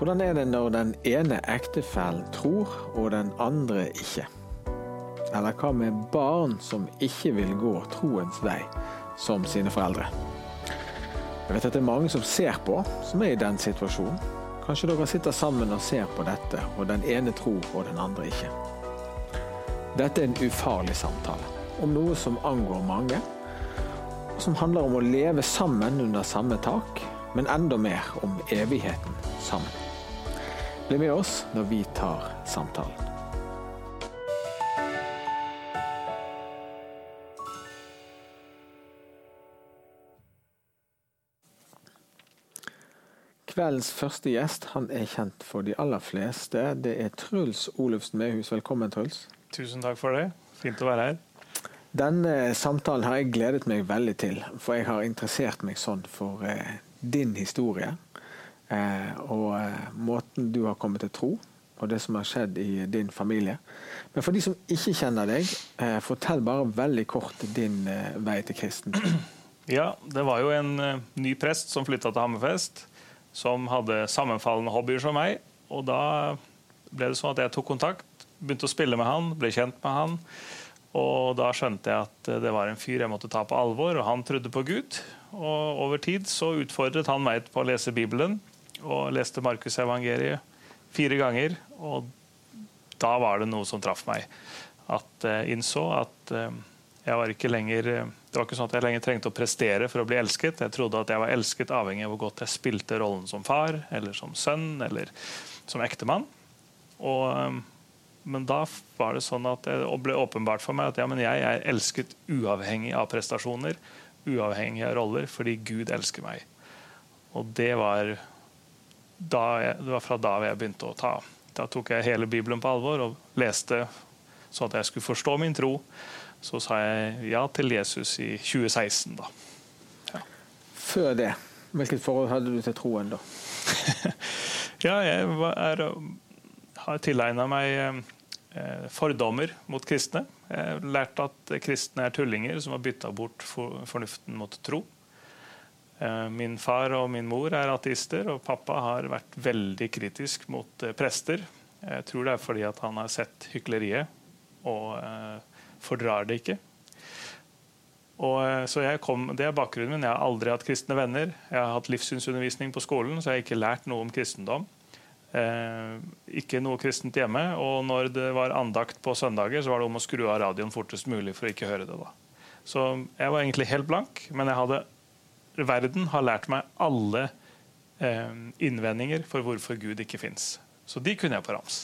Hvordan er det når den ene ektefellen tror, og den andre ikke? Eller hva med barn som ikke vil gå troens vei som sine foreldre? Jeg vet at det er mange som ser på, som er i den situasjonen. Kanskje dere sitter sammen og ser på dette, og den ene tror og den andre ikke. Dette er en ufarlig samtale om noe som angår mange, og som handler om å leve sammen under samme tak, men enda mer om evigheten sammen. Bli med oss når vi tar samtalen. Kveldens første gjest han er kjent for de aller fleste. Det er Truls Olufsen Mehus. Velkommen, Truls. Tusen takk for det. Fint å være her. Denne samtalen har jeg gledet meg veldig til, for jeg har interessert meg sånn for eh, din historie. Eh, og eh, måten du har kommet til tro, og det som har skjedd i din familie. Men for de som ikke kjenner deg, eh, fortell bare veldig kort din vei til kristen. Ja, det var jo en ny prest som flytta til Hammerfest, som hadde sammenfallende hobbyer som meg. Og da ble det sånn at jeg tok kontakt begynte å spille med han, ble kjent med han. Og da skjønte jeg at det var en fyr jeg måtte ta på alvor, og han trodde på Gud. Og over tid så utfordret han meg på å lese Bibelen, og leste Markusevangeliet fire ganger. Og da var det noe som traff meg. At jeg innså at eh, jeg var ikke lenger Det var ikke sånn at jeg lenger trengte å prestere for å bli elsket. Jeg trodde at jeg var elsket avhengig av hvor godt jeg spilte rollen som far, eller som sønn, eller som ektemann. Og eh, men da var det sånn at det ble åpenbart for meg at ja, jeg er elsket uavhengig av prestasjoner, uavhengig av roller, fordi Gud elsker meg. Og det var, jeg, det var fra da jeg begynte å ta. Da tok jeg hele Bibelen på alvor og leste så at jeg skulle forstå min tro. Så sa jeg ja til Jesus i 2016, da. Ja. Før det, hvilket forhold hadde du til troen da? ja, jeg er har tilegna meg eh, fordommer mot kristne. Jeg har lært at kristne er tullinger som har bytta bort fornuften mot tro. Eh, min far og min mor er ateister, og pappa har vært veldig kritisk mot eh, prester. Jeg tror det er fordi han har sett hykleriet og fordrar det ikke. Og, så kom, Det er bakgrunnen min. Jeg har aldri hatt kristne venner. Jeg har hatt livssynsundervisning på skolen, så jeg har ikke lært noe om kristendom. Eh, ikke noe kristent hjemme. Og når det var andakt på søndager, så var det om å skru av radioen fortest mulig for å ikke høre det. da. Så jeg var egentlig helt blank, men jeg hadde, verden har lært meg alle eh, innvendinger for hvorfor Gud ikke fins. Så de kunne jeg på rams.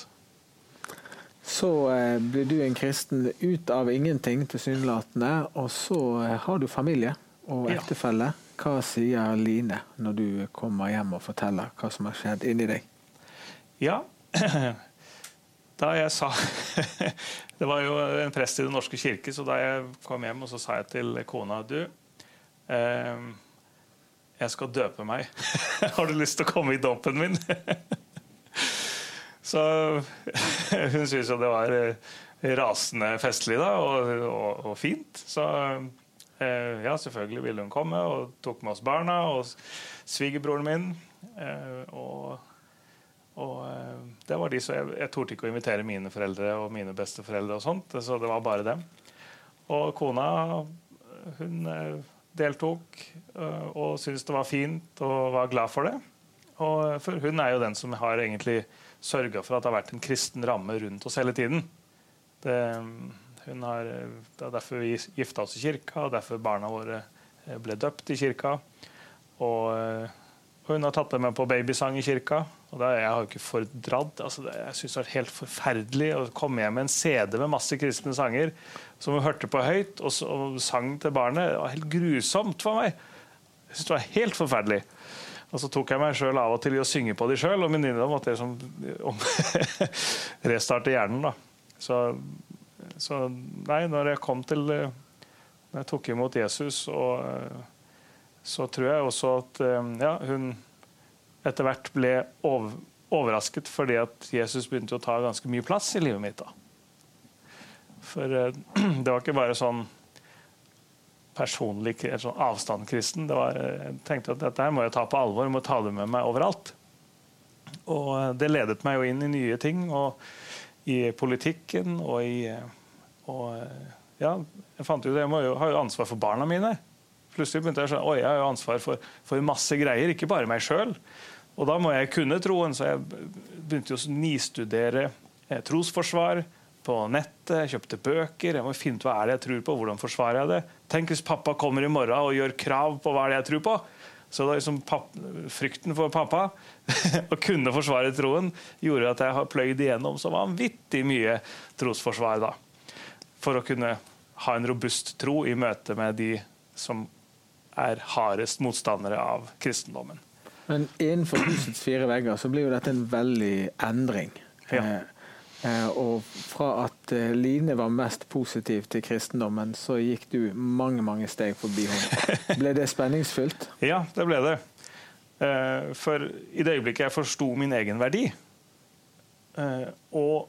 Så eh, blir du en kristen ut av ingenting, tilsynelatende. Og så eh, har du familie og ektefelle. Hva sier Line når du kommer hjem og forteller hva som har skjedd inni deg? Ja. Da jeg sa Det var jo en prest i Den norske kirke, så da jeg kom hjem, og så sa jeg til kona Du, eh, jeg skal døpe meg. Har du lyst til å komme i dåpen min? så hun syntes jo det var eh, rasende festlig da, og, og, og fint. Så eh, ja, selvfølgelig ville hun komme, og tok med oss barna og svigerbroren min. Eh, og og det var de, som jeg, jeg torde ikke å invitere mine foreldre og mine besteforeldre. og sånt, Så det var bare dem. Og kona hun deltok eh, og syntes det var fint og var glad for det. Og for hun er jo den som har egentlig sørga for at det har vært en kristen ramme rundt oss hele tiden. Det, har, det er derfor vi gifta oss i kirka, og derfor barna våre ble døpt i kirka. Og, og hun har tatt det med på babysang i kirka. Og det, jeg har jo ikke fordratt altså det, Jeg syns det var helt forferdelig å komme hjem med en CD med masse kristne sanger som hun hørte på høyt og, og sang til barnet. Det var helt grusomt for meg. Jeg synes det var helt forferdelig. Og så tok jeg meg sjøl av og til i å synge på de sjøl, og venninna måtte liksom restarte hjernen. da. Så, så, nei, når jeg kom til Når jeg tok imot Jesus, og, så tror jeg også at ja, hun etter hvert ble overrasket fordi at Jesus begynte å ta ganske mye plass i livet mitt. da. For eh, det var ikke bare sånn personlig sånn avstand kristen. Det var, jeg tenkte at dette her må jeg ta på alvor, jeg må ta det med meg overalt. Og det ledet meg jo inn i nye ting, og i politikken og i og, ja, jeg fant jo det, Jeg jo, jo ansvar for barna mine. Plutselig begynte jeg å skjønne oi, jeg har jo ansvar for, for masse greier, ikke bare meg sjøl. Og da må jeg kunne troen, så jeg begynte å nistudere eh, trosforsvar på nettet. Kjøpte bøker. Jeg må finne ut hva er det jeg tror på, hvordan forsvarer jeg det. Tenk hvis pappa kommer i morgen og gjør krav på hva det er jeg tror på. Så liksom frykten for pappa å kunne forsvare troen gjorde at jeg har pløyd igjennom så vanvittig mye trosforsvar. da. For å kunne ha en robust tro i møte med de som er hardest motstandere av kristendommen. Men innenfor husets fire vegger så blir jo dette en veldig endring. Ja. Eh, eh, og fra at eh, Line var mest positiv til kristendommen, så gikk du mange mange steg forbi henne. Ble det spenningsfullt? ja, det ble det. Eh, for i det øyeblikket jeg forsto min egen verdi, eh, og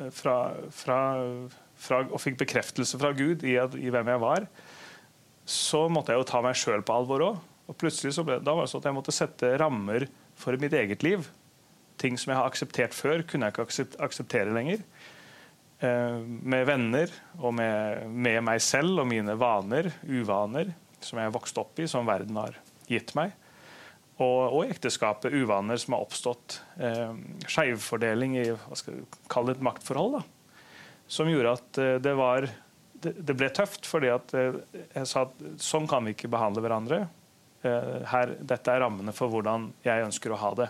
eh, fra, fra, fra, og fikk bekreftelse fra Gud i, at, i hvem jeg var, så måtte jeg jo ta meg sjøl på alvor òg. Og plutselig så ble, da var det sånn at jeg måtte sette rammer for mitt eget liv. Ting som jeg har akseptert før, kunne jeg ikke akseptere lenger. Eh, med venner og med, med, meg selv og mine vaner, uvaner, som jeg har vokst opp i, som verden har gitt meg. Og, og ekteskapet, uvaner som har oppstått. Eh, Skeivfordeling i hva skal vi kalle det et maktforhold. Da, som gjorde at eh, det var det, det ble tøft, fordi eh, jeg sa at sånn kan vi ikke behandle hverandre. Eh, her, dette er rammene for hvordan jeg ønsker å ha det.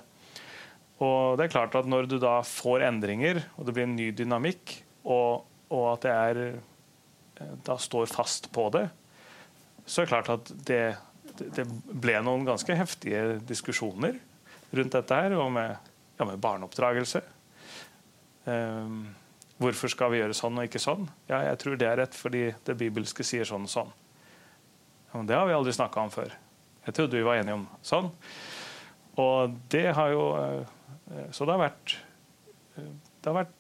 Og det er klart at Når du da får endringer, og det blir en ny dynamikk, og, og at jeg er, eh, da står fast på det, så er det klart at det, det ble noen ganske heftige diskusjoner rundt dette her, og med, ja, med barneoppdragelse. Um, hvorfor skal vi gjøre sånn og ikke sånn? Ja, jeg tror det er rett fordi det bibelske sier sånn og sånn. Ja, men det har vi aldri snakka om før. Jeg trodde vi var enige om sånn. Og det har jo eh, Så det har vært eh, Det har vært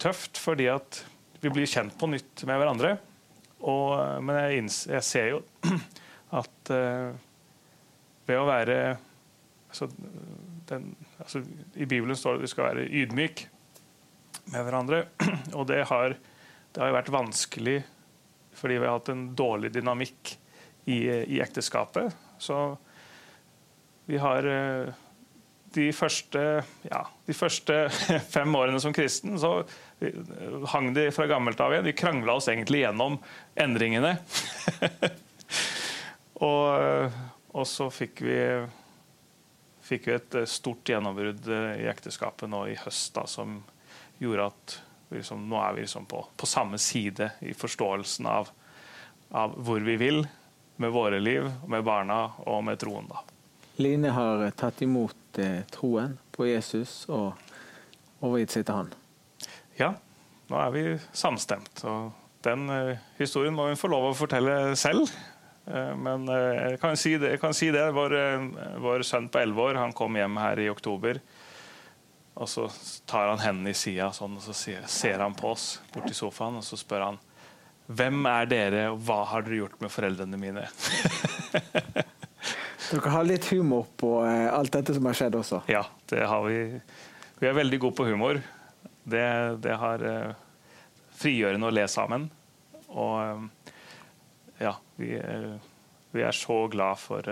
tøft fordi at vi blir kjent på nytt med hverandre. Og, eh, men jeg, inns, jeg, ser jo at uh, ved å være altså, den, altså, I Bibelen står det at vi skal være ydmyk med hverandre. Og det har, det har vært vanskelig fordi vi har hatt en dårlig dynamikk i, i ekteskapet. Så vi har eh, de første, ja, de første fem årene som kristen så hang de fra gammelt av igjen. De krangla oss egentlig gjennom endringene. og, og, så fikk vi, fikk vi et stort gjennombrudd i ekteskapet nå i høst da, som gjorde at liksom, nå er vi liksom på, på, samme side i forståelsen av, av hvor vi vil med våre liv, med barna og med troen. da. Line har tatt imot eh, troen på Jesus og overgitt seg til han. Ja, nå er vi samstemt. og Den eh, historien må hun få lov å fortelle selv. Eh, men eh, jeg kan si det. Kan si det. Vår, eh, vår, sønn på elleve år han kom hjem her i oktober. Og Så tar han hendene i sida sånn, og så ser han på oss borti sofaen og så spør han hvem er dere, og hva har dere gjort med foreldrene mine? dere har litt humor på eh, alt dette som har skjedd også? Ja, det har vi. Vi er veldig gode på humor. Det, det har uh, frigjørende å le sammen. Og uh, ja, vi, vi, er så glad for,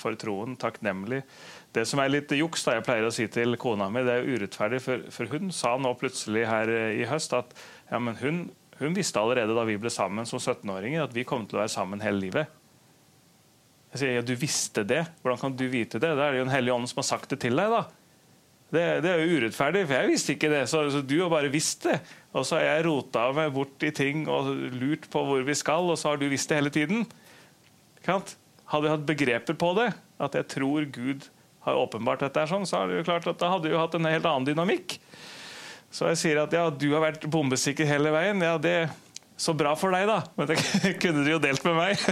for troen. Takknemlig. Det som er litt juks, da jeg pleier å si til kona mi, det er urettferdig, for, for hun sa nå plutselig her i høst at ja, men hun hun visste allerede da vi ble sammen som 17-åringer, at vi kom til å være sammen hele livet. Jeg sier ja, du visste det. Hvordan kan du vite det? Da er det jo en hellig ånd som har sagt det til deg. da. Det, det, er jo urettferdig, for jeg visste ikke det. Så, så, du har bare visst det. Og så har jeg rota meg bort i ting og lurt på hvor vi skal, og så har du visst det hele tiden. Hadde vi hatt begreper på det, at jeg tror Gud har åpenbart dette, er sånn, så er det jo klart at da hadde vi hatt en helt annen dynamikk. Så jeg sier at ja, du har vært bombesikker hele veien. Ja, det er Så bra for deg, da. Men det kunne du jo delt med meg.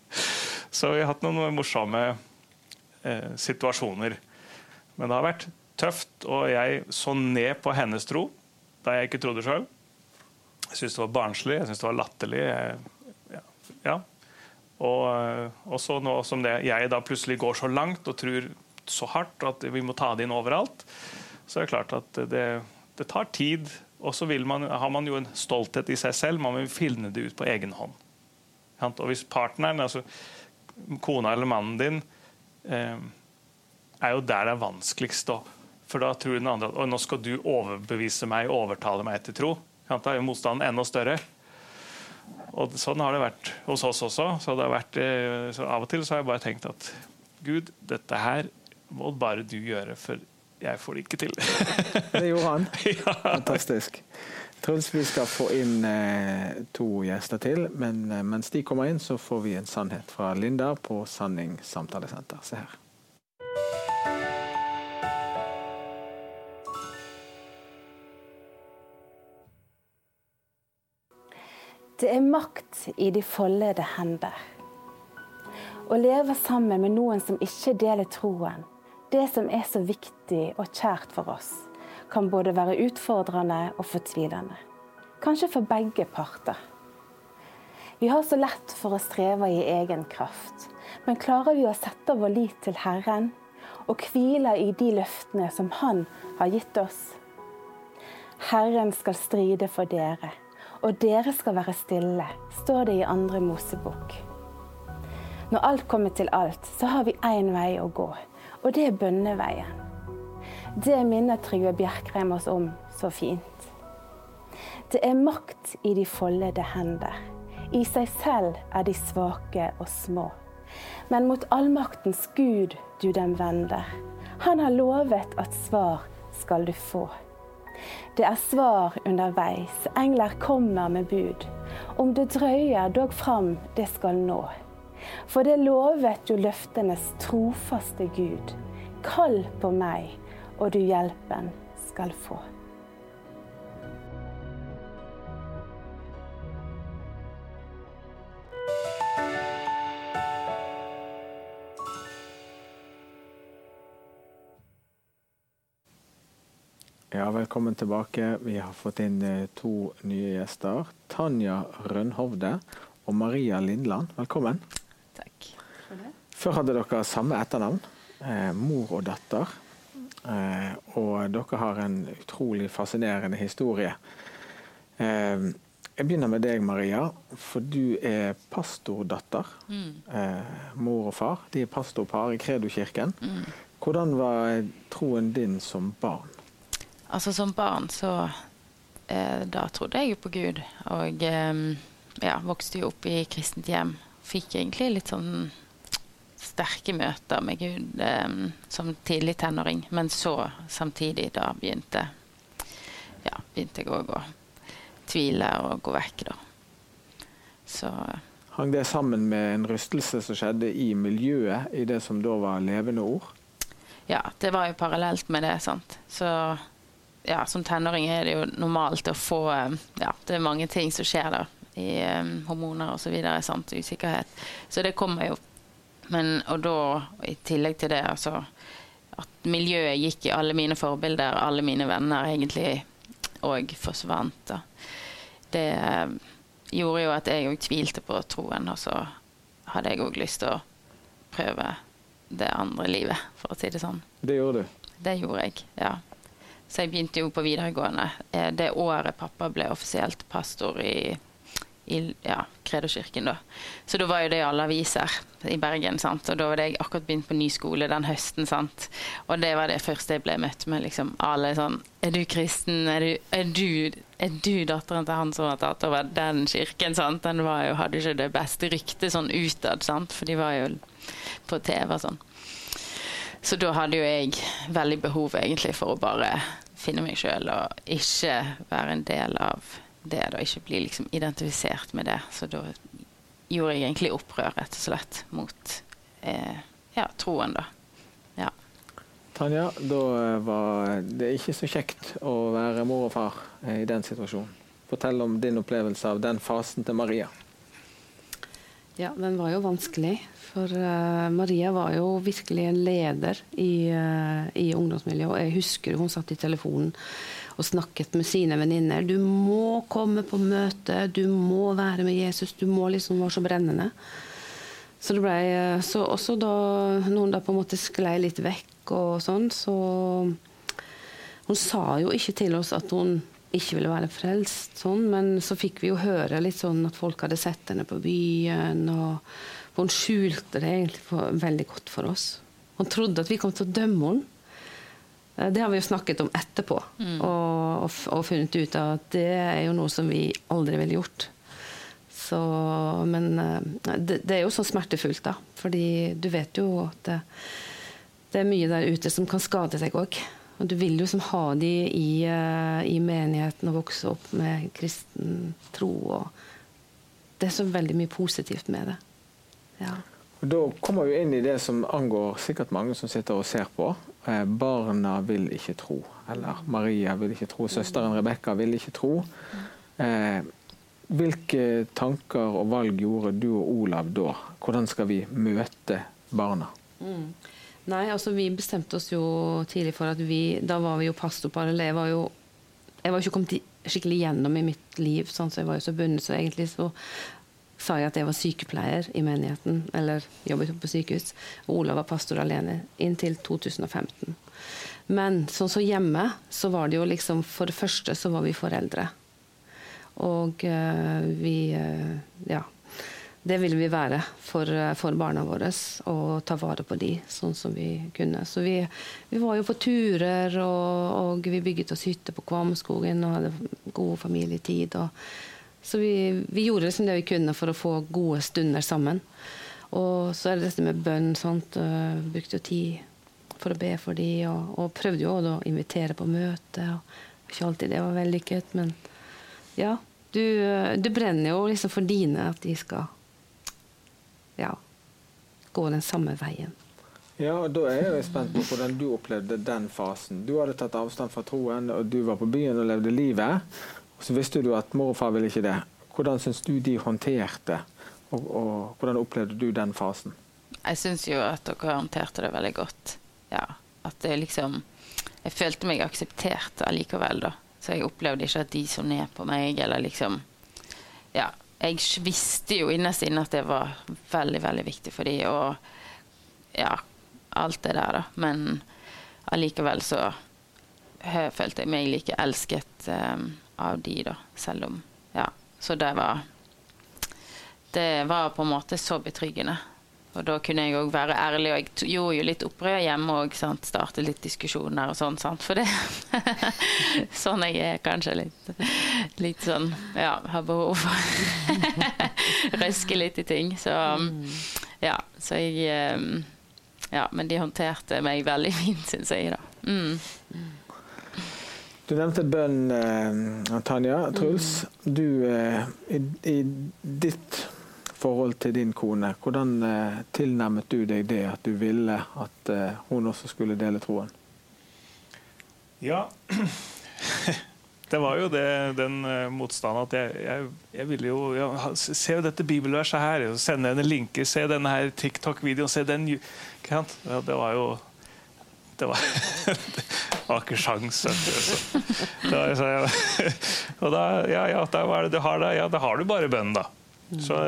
Så vi har hatt noen morsomme eh, situasjoner. Men det har vært tøft, og jeg så ned på hennes tro da jeg ikke trodde sjøl. Jeg syntes det var barnslig, jeg syntes det var latterlig. Jeg, ja, ja. Og, eh, og så nå som det, jeg da plutselig går så langt og tror, så hardt at vi må ta det inn overalt, så er det klart at det, det tar tid. Og så har man jo en stolthet i seg selv. Man vil finne det ut på egen hånd. Og hvis partneren, altså kona eller mannen din, eh, er jo der det er vanskeligst. For da tror den andre at nå skal du overbevise meg, overtale meg til tro. Da er jo motstanden enda større. Og Sånn har det vært hos oss også. Så, vært, eh, så Av og til har jeg bare tenkt at Gud, dette her må bare du gjøre, for jeg får det ikke til. det gjorde han. Ja. Fantastisk. Truls, vi skal få inn eh, to gjester til, men eh, mens de kommer inn, så får vi en sannhet fra Linda på Sanning samtalesenter. Se her. Det er makt i de foldede hender. Å leve sammen med noen som ikke deler troen, det som er så viktig og kjært for oss, kan både være utfordrende og fortvilende. Kanskje for begge parter. Vi har så lett for å streve i egen kraft, men klarer vi å sette vår lit til Herren og hvile i de løftene som Han har gitt oss? Herren skal stride for dere og dere skal være stille, står det i andre Mosebok. Når alt kommer til alt, så har vi én vei å gå, og det er bønneveien. Det minner Trygve Bjerkreim oss om så fint. Det er makt i de foldede hender. I seg selv er de svake og små. Men mot allmaktens Gud du dem vender. Han har lovet at svar skal du få. Det er svar underveis, engler kommer med bud. Om det drøyer, dog fram, det skal nå. For det lovet jo løftenes trofaste Gud. Kall på meg, og du hjelpen skal få. Ja, velkommen tilbake. Vi har fått inn eh, to nye gjester. Tanja Rønhovde og Maria Lindland. Velkommen. Før hadde dere samme etternavn, eh, mor og datter. Eh, og dere har en utrolig fascinerende historie. Eh, jeg begynner med deg, Maria, for du er pastordatter. Mm. Eh, mor og far de er pastorpar i Kredokirken. Mm. Hvordan var troen din som barn? Altså Som barn så eh, Da trodde jeg jo på Gud. Og eh, ja, vokste jo opp i kristent hjem. Fikk egentlig litt sånn sterke møter med Gud eh, som tidlig tenåring. Men så samtidig da begynte ja, begynte jeg òg å tvile og gå vekk, da. Så Hang det sammen med en rystelse som skjedde i miljøet, i det som da var levende ord? Ja, det var jo parallelt med det. sant. Så ja, som tenåring er det jo normalt å få eh, Ja, det er mange ting som skjer da. I um, hormoner osv. Usikkerhet. Så det kommer jo. Men, og da, i tillegg til det, altså At miljøet gikk i alle mine forbilder, alle mine venner egentlig og forsvant. da. Det um, gjorde jo at jeg òg tvilte på troen, og så hadde jeg òg lyst til å prøve det andre livet, for å si det sånn. Det gjorde du? Det gjorde jeg, ja. Så jeg begynte jo på videregående eh, det året pappa ble offisielt pastor i, i ja, Kredokirken. da. Så da var jo det i alle aviser i Bergen. sant? Og da var det jeg akkurat begynt på ny skole den høsten. sant? Og det var det første jeg ble møtt med. liksom Alle sånn Er du kristen? Er du, er du, er du datteren til han som har tatt over den kirken? sant? Den jo, hadde ikke det beste ryktet sånn utad, sant? for de var jo på TV og sånn. Så da hadde jo jeg veldig behov egentlig for å bare finne meg sjøl og ikke være en del av det, da ikke bli liksom identifisert med det. Så da gjorde jeg egentlig opprør, rett og slett, mot eh, ja, troen, da. Ja. Tanja, da var det ikke så kjekt å være mor og far i den situasjonen. Fortell om din opplevelse av den fasen til Maria. Ja, den var jo vanskelig. For uh, Maria var jo virkelig en leder i, uh, i ungdomsmiljøet. Og jeg husker hun satt i telefonen og snakket med sine venninner. Du må komme på møte, du må være med Jesus. Du må liksom være så brennende. Så det ble så også da noen da på en måte sklei litt vekk og sånn, så Hun sa jo ikke til oss at hun ikke ville være frelst, sånn, men så fikk vi jo høre litt sånn at folk hadde sett henne på byen. og Hun skjulte det egentlig for, veldig godt for oss. Hun trodde at vi kom til å dømme henne. Eh, det har vi jo snakket om etterpå, mm. og, og, og, funnet ut av at det er jo noe som vi aldri ville gjort. Så, men eh, det, det, er jo så smertefullt, da. Fordi du vet jo at det, det er mye der ute som kan skade seg òg. Og du vil jo som ha de i, uh, i, menigheten og vokse opp med kristen tro. Og det er så veldig mye positivt med det. Ja. Da kommer vi inn i det som angår sikkert mange som sitter og ser på. Eh, barna vil ikke tro. Eller Maria vil ikke tro. Søsteren Rebekka vil ikke tro. Eh, hvilke tanker og valg gjorde du og Olav da? Hvordan skal vi møte barna? Mm. Nei, altså vi bestemte oss jo tidlig for at vi Da var vi jo pastorpar. Jeg var jo jeg var ikke kommet skikkelig gjennom i mitt liv, sånn, så jeg var jo så bundet. Så egentlig så sa jeg at jeg var sykepleier i menigheten, eller jobbet på sykehus. Og Olav var pastor alene inntil 2015. Men sånn så hjemme, så var det jo liksom For det første så var vi foreldre. Og uh, vi uh, Ja. Det ville vi være for, uh, for, barna våre, og ta vare på de sånn som vi kunne. Så vi, vi var jo på turer, og, og vi bygget oss hytte på Kvamskogen og hadde god familietid. Og, så vi, vi, gjorde liksom det vi kunne for å få gode stunder sammen. Og så er det dette med bønn. Sånt, brukte jo tid for å be for de, og, og prøvde jo å invitere på møte. Og ikke alltid det var vellykket, men ja, du, du, brenner jo liksom for dine at de skal ja, gå den samme veien. Ja, og Da er jeg spent på hvordan du opplevde den fasen. Du hadde tatt avstand fra troen, og du var på byen og levde livet. Så visste du at mor og far ville ikke det. Hvordan syns du de håndterte, og, og hvordan opplevde du den fasen? Jeg syns jo at dere håndterte det veldig godt. Ja, at det liksom Jeg følte meg akseptert allikevel, da. Så jeg opplevde ikke at de så ned på meg, eller liksom Ja. Jeg visste jo innerst inne at det var veldig, veldig viktig for de, og ja, alt det der, da. Men allikevel så følte jeg meg like elsket um, av de, da. Selv om Ja. Så det var Det var på en måte så betryggende. Og da kunne jeg òg være ærlig, og jeg gjorde jo litt opprør hjemme òg. Startet litt diskusjoner og sånn, sant. For det Sånn jeg er kanskje litt, litt sånn Ja, har behov for Røske litt i ting. Så ja, så jeg ehm, Ja, men de håndterte meg veldig fint, syns jeg, da. Mm. Du nevnte bønn, eh, Tanja. Truls, mm. du eh, i, i ditt forhold til din kone. Hvordan eh, tilnærmet du deg det at du ville at eh, hun også skulle dele troen? Ja, det var jo det, den motstanden at jeg, jeg, jeg ville jo jeg, Se jo dette bibelverset her. Sende henne linker. Se denne her TikTok-videoen. Se den ja, Det var jo det var, det var ikke sjans. Da, og da, ja, ja, da, hva er det du har da? Ja, da har du bare bønn, da. Så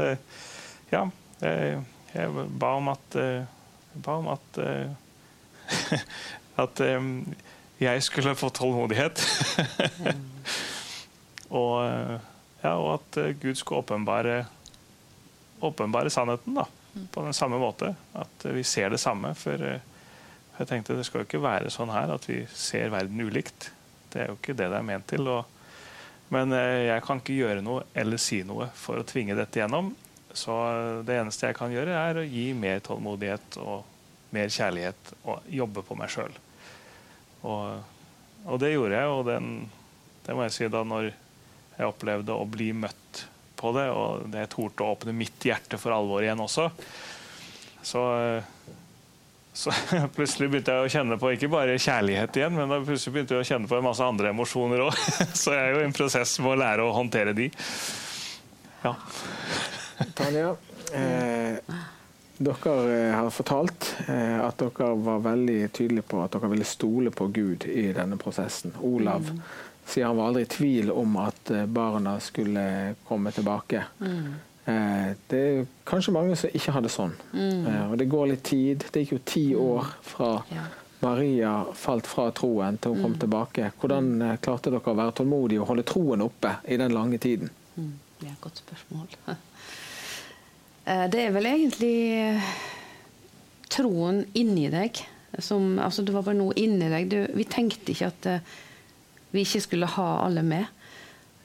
ja, jeg, jeg ba om at, jeg ba om at, eh, at eh, jeg skulle få tålmodighet. og, ja, og at Gud skulle åpenbare, åpenbare sannheten da, på den samme måte. At vi ser det samme. For jeg tenkte det skal jo ikke være sånn her at vi ser verden ulikt. Det er jo ikke det det er ment til. Og, men jeg kan ikke gjøre noe eller si noe for å tvinge dette gjennom. Så det eneste jeg kan gjøre, er å gi mer tålmodighet og mer kjærlighet og jobbe på meg sjøl. Og, og, det gjorde jeg, og den, det må jeg si da når jeg opplevde å bli møtt på det, og jeg torde å åpne mitt hjerte for alvor igjen også, så, så plutselig begynte jeg å kjenne på ikke bare kjærlighet igjen, men da plutselig begynte jeg å kjenne på en masse andre emosjoner òg. Så jeg er jo i en prosess med å lære å håndtere de. Ja. Tanja, eh, dere eh, har fortalt eh, at dere var veldig tydelige på at dere ville stole på Gud i denne prosessen. Olav mm. sier han var aldri i tvil om at eh, barna skulle komme tilbake. Mm. Eh, det er kanskje mange som ikke har det sånn. Mm. Eh, og det går litt tid. Det gikk jo ti år fra Ja. Maria falt fra troen til hun kom tilbake. Hvordan eh, klarte dere å være tålmodige og holde troen oppe i den lange tiden? Mm, det et godt spørsmål. Det er vel egentlig troen inni deg som Altså, det var bare noe inni deg. Du, vi tenkte ikke at vi ikke skulle ha alle med.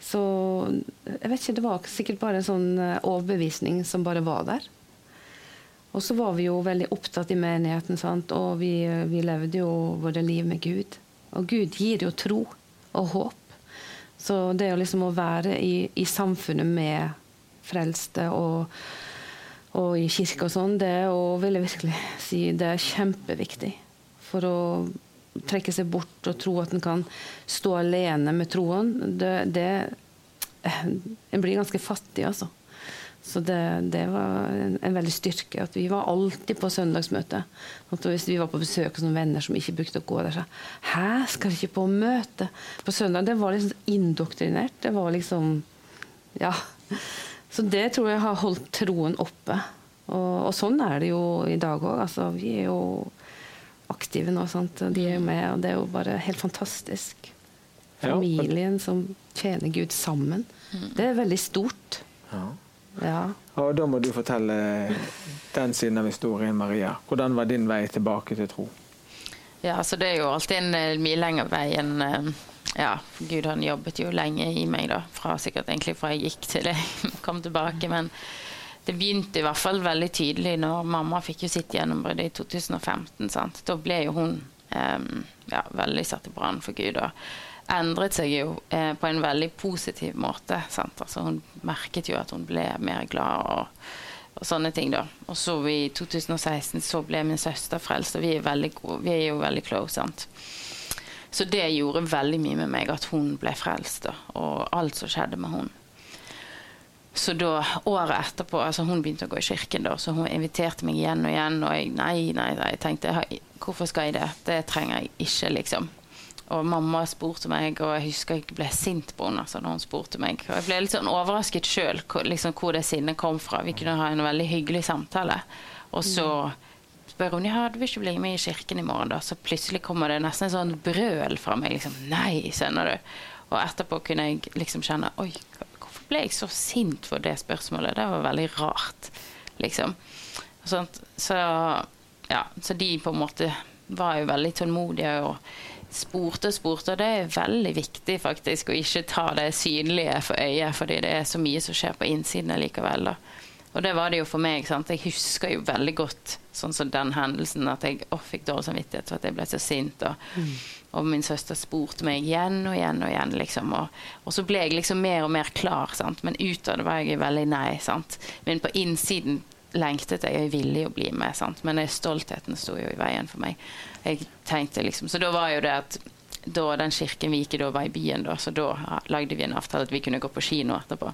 Så jeg vet ikke, det var sikkert bare en sånn eh, overbevisning som bare var der. Og så var vi jo veldig opptatt i menigheten, sant? og vi, vi levde jo våre liv med Gud. Og Gud gir jo tro og håp. Så det å liksom å være i, i samfunnet med frelste og, og i kirke og sånn, det er vil jeg virkelig si, det er kjempeviktig. For å trekke seg bort og tro at en kan stå alene med troen, det, det En blir ganske fattig, altså. Så det, det var en, en veldig styrke. at Vi var alltid på søndagsmøte. At hvis vi var på besøk hos noen venner som ikke brukte å gå der, sa Hæ, skal vi ikke på møte på søndag? Det var liksom indoktrinert. Det var liksom Ja. Så det tror jeg har holdt troen oppe. Og, og sånn er det jo i dag òg. Altså, vi er jo aktive nå, sant. Og de er jo med, og det er jo bare helt fantastisk. Familien som tjener Gud sammen. Det er veldig stort. Ja. Ja. Og da må du fortelle den siden av historien, Maria. Hvordan var din vei tilbake til tro? Ja, altså det er jo alltid en eh, mye lengre vei enn eh, Ja, Gud han jobbet jo lenge i meg, da. Fra sikkert egentlig fra jeg gikk til jeg kom tilbake. Men det begynte i hvert fall veldig tydelig når mamma fikk jo sitt gjennombrudd i 2015. sant? Da ble jo hun eh, ja, veldig satt i brann for Gud. og endret seg jo eh, på en veldig positiv måte. Sant? Altså, hun merket jo at hun ble mer glad og, og sånne ting. da. Og så i 2016 så ble min søster frelst, og vi er, veldig gode, vi er jo veldig close. sant? Så det gjorde veldig mye med meg at hun ble frelst, da, og alt som skjedde med hun. Så da, året etterpå, altså hun begynte å gå i kirken, da, så hun inviterte meg igjen og igjen. Og jeg nei, nei, nei, jeg tenkte hvorfor skal jeg det? Det trenger jeg ikke, liksom. Og mamma spurte meg, og jeg husker jeg ble sint på henne altså, når hun spurte meg. Og jeg ble litt sånn overrasket sjøl liksom, hvor det sinnet kom fra. Vi kunne ha en veldig hyggelig samtale. Og så spør hun ja, du vil ikke bli med i kirken i morgen, da. Så plutselig kommer det nesten en sånn brøl fra meg. liksom, Nei, skjønner du. Og etterpå kunne jeg liksom kjenne Oi, ble jeg så sint for det spørsmålet? Det var veldig rart, liksom. Så ja, så de på en måte var jo veldig tålmodige og spurte og spurte. Og det er veldig viktig faktisk å ikke ta det synlige for øyet, fordi det er så mye som skjer på innsiden likevel. da. Og det var det jo for meg. sant? Jeg husker jo veldig godt sånn som den hendelsen at jeg å, fikk dårlig samvittighet for at jeg ble så sint. Og, og min søster spurte meg igjen og igjen og igjen. liksom. Og, og så ble jeg liksom mer og mer klar, sant? men utad var jeg veldig nei. sant? Men på innsiden lengtet jeg, jeg ville jo bli med, sant? men stoltheten sto jo i veien for meg. Jeg tenkte liksom, Så da var jo det at da den kirken vi gikk i da var i byen, da, så da ja, lagde vi en avtale at vi kunne gå på kino etterpå.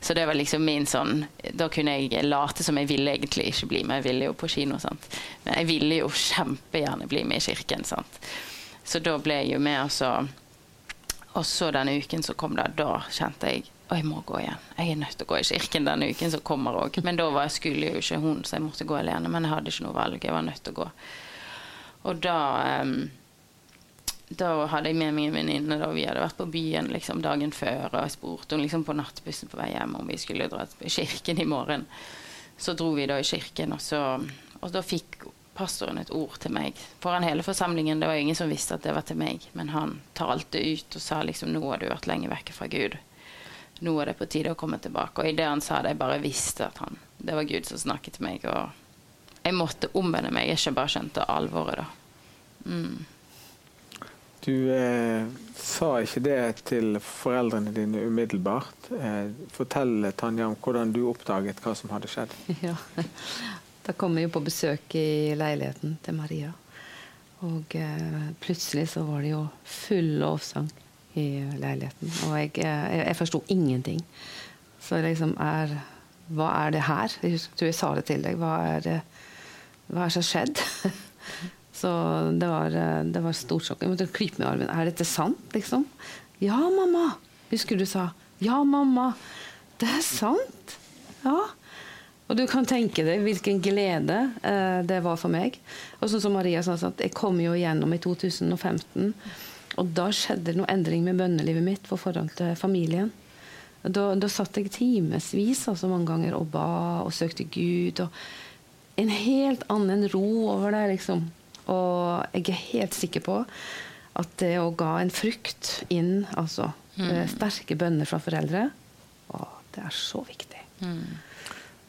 Så det var liksom min sånn Da kunne jeg late som jeg ville egentlig ikke bli med. Jeg ville jo på kino, sant. Men jeg ville jo kjempegjerne bli med i kirken, sant. Så da ble jeg jo med, og så Og så denne uken som kom, da, da kjente jeg å, jeg må gå igjen. Jeg er nødt til å gå i kirken denne uken som kommer òg. Men da var, skulle jo ikke hun, så jeg måtte gå alene. Men jeg hadde ikke noe valg. Jeg var nødt til å gå. Og da um, da hadde jeg med meg en venninne. da Vi hadde vært på byen liksom, dagen før. Og jeg spurte henne liksom, på nattbussen på vei hjem om vi skulle dra til kirken i morgen. Så dro vi da i kirken, og, så, og da fikk pastoren et ord til meg foran hele forsamlingen. Det var ingen som visste at det var til meg, men han talte ut og sa liksom nå har du vært lenge vekke fra Gud. Nå er det på tide å komme tilbake. Og i det han sa det, jeg bare visste at han, det var Gud som snakket til meg. Og jeg måtte omvende meg, jeg ikke bare skjønte alvoret da. Mm. Du eh, sa ikke det til foreldrene dine umiddelbart. Eh, fortell Tanja om hvordan du oppdaget hva som hadde skjedd. Ja. Da kom jeg jo på besøk i leiligheten til Maria. Og eh, plutselig så var det jo full lovsang i leiligheten. Og jeg, eh, jeg, jeg forsto ingenting. Så liksom er Hva er det her? Jeg tror jeg sa det til deg. Hva er det hva er som skjedd? så det var, eh, det var stort sjokk. Jeg måtte klype meg i armen. Er dette sant, liksom? Ja, mamma! Husker du sa. Ja, mamma! Det er sant! Ja. Og du kan tenke deg hvilken glede eh, det var for meg. Og sånn som Maria sa, at jeg kom jo igjennom i 2015. Og da skjedde det noe endring med bønnelivet mitt for forhold til familien. Da, da satt jeg timevis altså mange ganger og ba og søkte Gud. Og en helt annen ro over det, liksom. Og jeg er helt sikker på at det å ga en frukt inn, altså mm. sterke bønner fra foreldre, å, det er så viktig. Mm.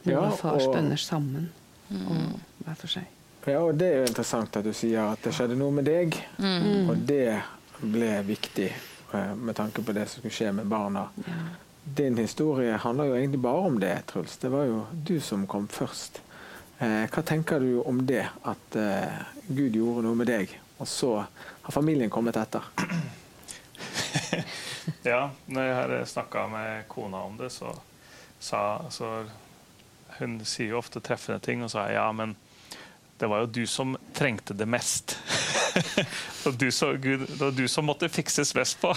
Mor og fars og, bønner sammen mm. og hver for seg. Ja, og Det er jo interessant at du sier at det skjedde noe med deg. Mm. Og det ble viktig eh, med tanke på det som skulle skje med barna. Ja. Din historie handler jo egentlig bare om det, Truls. Det var jo du som kom først. Eh, hva tenker du om det, at eh, Gud gjorde noe med deg, og så har familien kommet etter? ja, når jeg har snakka med kona om det, så sa så hun sier jo ofte treffende ting, og sa ja, men det var jo du som trengte det mest. og du så, Gud, det var du som måtte fikses mest på.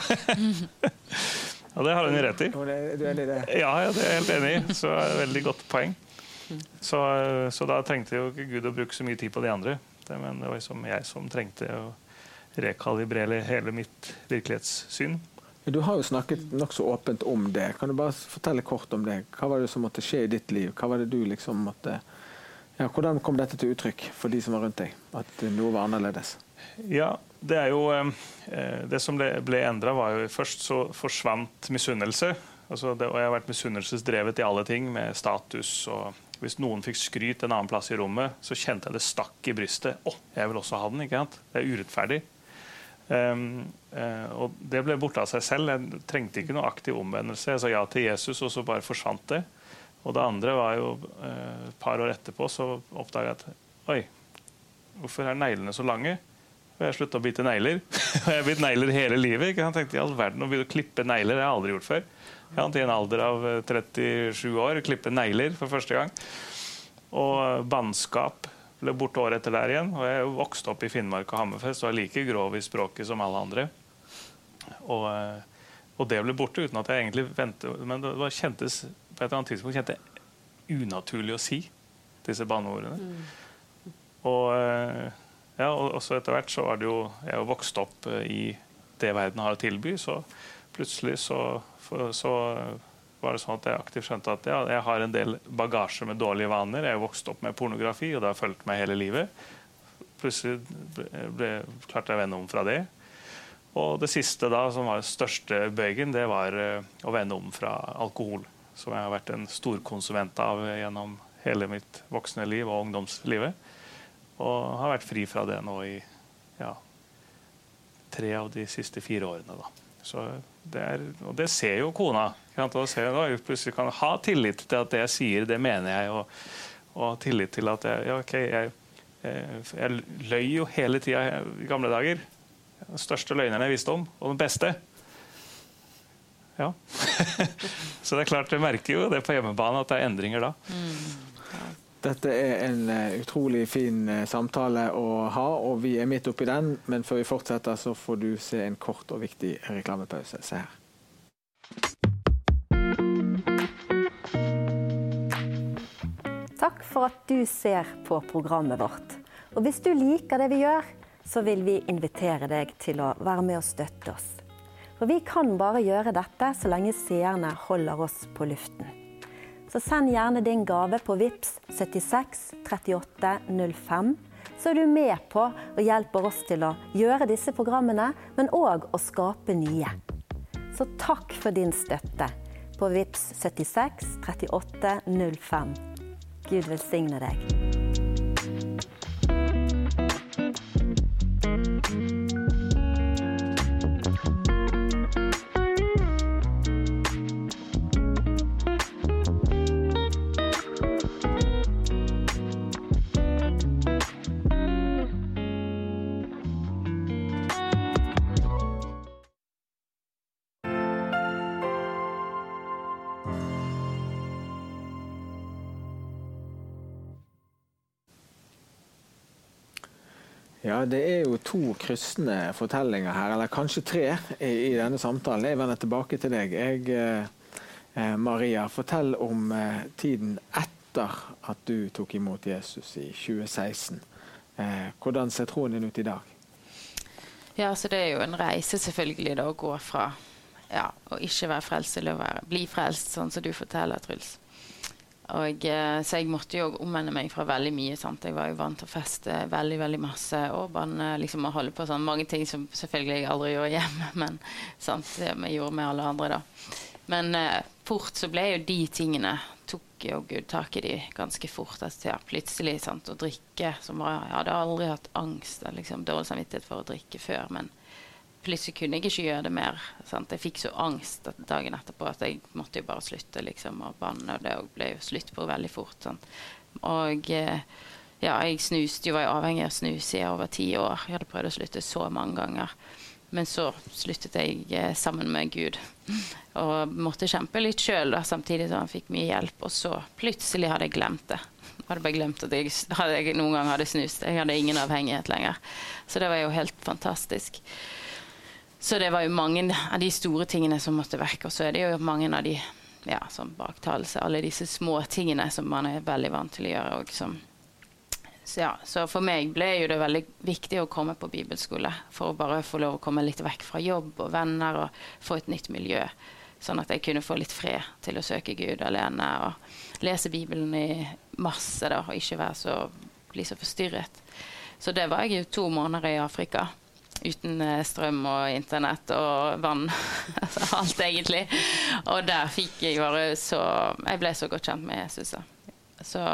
og det har hun rett i. Du er enig i det? Ja, ja, det er jeg helt enig i. Så er det et veldig godt poeng. Så, så, da trengte jo ikke Gud å bruke så mye tid på de andre. Det, men det var liksom jeg som trengte å rekalibrere hele mitt virkelighetssyn. Du har jo snakket nokså åpent om det. Kan du bare fortelle kort om det? Hva var det som måtte skje i ditt liv? Hva var det du liksom måtte ja, Hvordan kom dette til uttrykk for de som var rundt deg? At noe var annerledes? Ja, det er jo eh, Det som ble endra, var jo først så forsvant misunnelse. Altså det, og jeg har vært misunnelsesdrevet i alle ting, med status og Hvis noen fikk skryt en annen plass i rommet, så kjente jeg det stakk i brystet. Å, jeg vil også ha den. ikke sant? Det er urettferdig. Um, uh, og det ble borte av seg selv. Jeg trengte ikke noe aktiv omvendelse. Jeg sa ja til Jesus, og så bare forsvant det. Og det andre var jo uh, et par år etterpå så oppdaga jeg at oi, hvorfor er neglene så lange? Og jeg slutta å bite negler. og jeg har bitt negler hele livet. Ikke? Jeg tenkte i all verden å begynne å klippe negler. Det har jeg aldri gjort før. I en alder av 37 år klippe negler for første gang. Og bannskap ble borte året etter der igjen. Og jeg er jo vokst opp i Finnmark og Hammerfest og er like grov i språket som alle andre. Og, eh, og det ble borte uten at jeg egentlig ventet. Men det var, kjentes på et eller annet tidspunkt kjente unaturlig å si disse banneordene. Mm. Og, eh, ja, og så etter hvert så var det jo Jeg er jo vokst opp eh, i det verden har å tilby, så plutselig så, så var det sånn at jeg aktivt skjønte at ja, jeg har en del bagasje med dårlige vaner. Jeg vokste vokst opp med pornografi, og det har fulgt meg hele livet. Plutselig ble, ble, klarte jeg å vende om fra det. Og det siste da, som var den største bøygen, det var uh, å vende om fra alkohol. Som jeg har vært en storkonsument av gjennom hele mitt voksne liv og ungdomslivet. Og har vært fri fra det nå i ja, tre av de siste fire årene. da. Så det er, og det ser jo kona. Kan plutselig kan ha tillit til at det jeg sier, det mener jeg. Og, og tillit til at jeg, ja, okay, jeg, jeg, løy jo hele tida i gamle dager. Den største løgneren jeg visste om, og den beste. Ja. Så det er klart, jeg merker jo det på hjemmebane at det er endringer da. Dette er en uh, utrolig fin uh, samtale å ha, og vi er midt oppi den. Men før vi fortsetter, så får du se en kort og viktig reklamepause. Se her. For at du ser på programmet vårt. Og hvis du liker det vi gjør, så vil vi invitere deg til å være med og støtte oss. For vi kan bare gjøre dette så lenge seerne holder oss på luften så send gjerne din gave på VIPS 76 38 05. Så er du med på og hjelper oss til å gjøre disse programmene, men òg å skape nye. Så takk for din støtte på VIPS 76 38 05. Gud velsigne deg. Ja, Det er jo to kryssende fortellinger her, eller kanskje tre, i, i denne samtalen. Jeg vender tilbake til deg. Jeg, eh, Eh, Maria, fortell om eh, tiden etter at du tok imot Jesus i 2016. Eh, hvordan ser troen din ut i dag? Ja, så Det er jo en reise selvfølgelig da, å gå fra ja, å ikke være frelst til å være, bli frelst, sånn som du forteller, Truls. Og, så jeg måtte jo omvende meg fra veldig mye. Sant? Jeg var jo vant til å feste veldig veldig masse og bare liksom, å holde på sånn mange ting som selvfølgelig jeg aldri gjorde hjemme, men sant? det vi gjorde med alle andre. da. Men eh, fort så ble jo de tingene tok jo Gud tak i de ganske fort. Altså, ja, plutselig sant, å drikke som var, Jeg hadde aldri hatt angst eller liksom, dårlig samvittighet for å drikke før. Men plutselig kunne jeg ikke gjøre det mer. Sant? Jeg fikk så angst dagen etterpå at jeg måtte jo bare slutte liksom, å banne. Og det ble jo slutt på veldig fort. Sant? Og eh, ja, jeg snuste jo, var jo avhengig av snus i over ti år. Jeg hadde prøvd å slutte så mange ganger. Men så sluttet jeg eh, sammen med Gud og måtte kjempe litt sjøl samtidig som han fikk mye hjelp. Og så plutselig hadde jeg glemt det. Jeg hadde bare glemt at jeg, jeg noen gang hadde snust. Jeg hadde ingen avhengighet lenger. Så det var jo helt fantastisk. Så det var jo mange av de store tingene som måtte vekk. Og så er det jo mange av de ja, som baktalelse, alle disse små tingene som man er veldig vant til å gjøre. og som så, ja, så for meg ble jo det veldig viktig å komme på bibelskole for å bare få lov å komme litt vekk fra jobb og venner og få et nytt miljø. Sånn at jeg kunne få litt fred til å søke Gud alene og lese Bibelen i masse da, og ikke være så, bli så forstyrret. Så det var jeg jo to måneder i Afrika. Uten eh, strøm og internett og vann. altså alt, egentlig. Og der fikk jeg bare så Jeg ble så godt kjent med Jesus. Så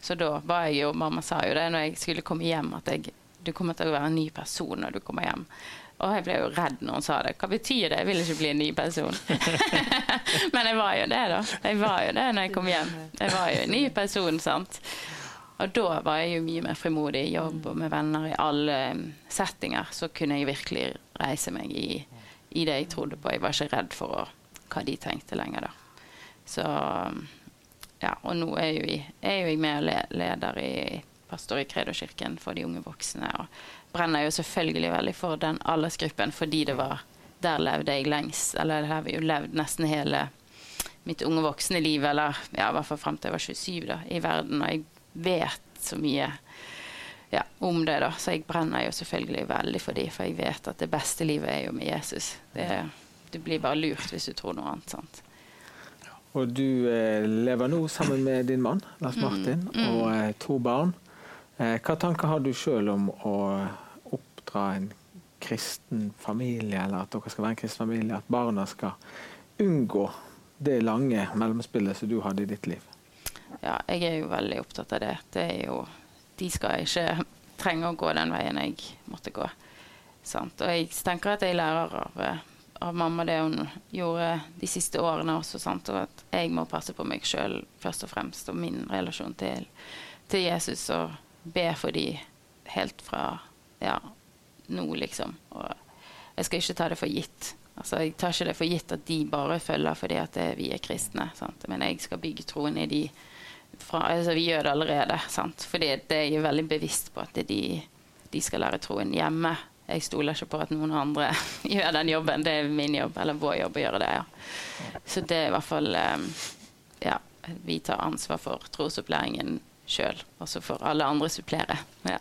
så da var jeg jo Mamma sa jo det når jeg skulle komme hjem, at jeg, du kommer til å være en ny person når du kommer hjem. Og jeg ble jo redd når hun sa det. Hva betyr det? Jeg vil ikke bli en ny person. Men jeg var jo det, da. Jeg var jo det når jeg kom hjem. Jeg var jo en ny person, sant. Og da var jeg jo mye mer frimodig i jobb og med venner i alle um, settinger. Så kunne jeg virkelig reise meg i, i det jeg trodde på. Jeg var ikke redd for å, hva de tenkte lenger, da. Så um, ja, og nå er jo, jeg, er jo jeg med og leder i pastor i Kredo-kirken for de unge voksne. Og brenner jo selvfølgelig veldig for den aldersgruppen fordi det var der levde jeg lengst. Eller der har vi jo levd nesten hele mitt unge voksne liv, eller ja, i hvert fall frem til jeg var 27 da, i verden. Og jeg vet så mye ja, om det, da. Så jeg brenner jo selvfølgelig veldig for de, for jeg vet at det beste livet er jo med Jesus. Det, du blir bare lurt hvis du tror noe annet. sant? Og du eh, lever nå sammen med din mann, Lars mm, Martin, mm. og eh, to barn. Eh, hva tanker har du sjøl om å oppdra en kristen familie, eller at dere skal være en kristen familie, at barna skal unngå det lange mellomspillet som du hadde i ditt liv? Ja, jeg er jo veldig opptatt av det. det jo, de skal ikke trenge å gå den veien jeg måtte gå. Sant? Og jeg tenker at jeg lærer av av mamma det hun gjorde de siste årene også. Sant? Og at jeg må passe på meg sjøl først og fremst, og min relasjon til, til Jesus. Og be for de helt fra ja, nå, liksom. Og jeg skal ikke ta det for gitt. Altså, jeg tar ikke det for gitt at de bare følger fordi at vi er kristne. Sant? Men jeg skal bygge troen i de fra, altså, Vi gjør det allerede. Sant? Fordi det er jeg veldig bevisst på at de, de skal lære troen hjemme jeg stoler ikke på at noen andre gjør den jobben. Det er min jobb, eller vår jobb å gjøre det. ja. Så det er i hvert fall um, Ja, vi tar ansvar for trosopplæringen sjøl, og så får alle andre supplere. Ja.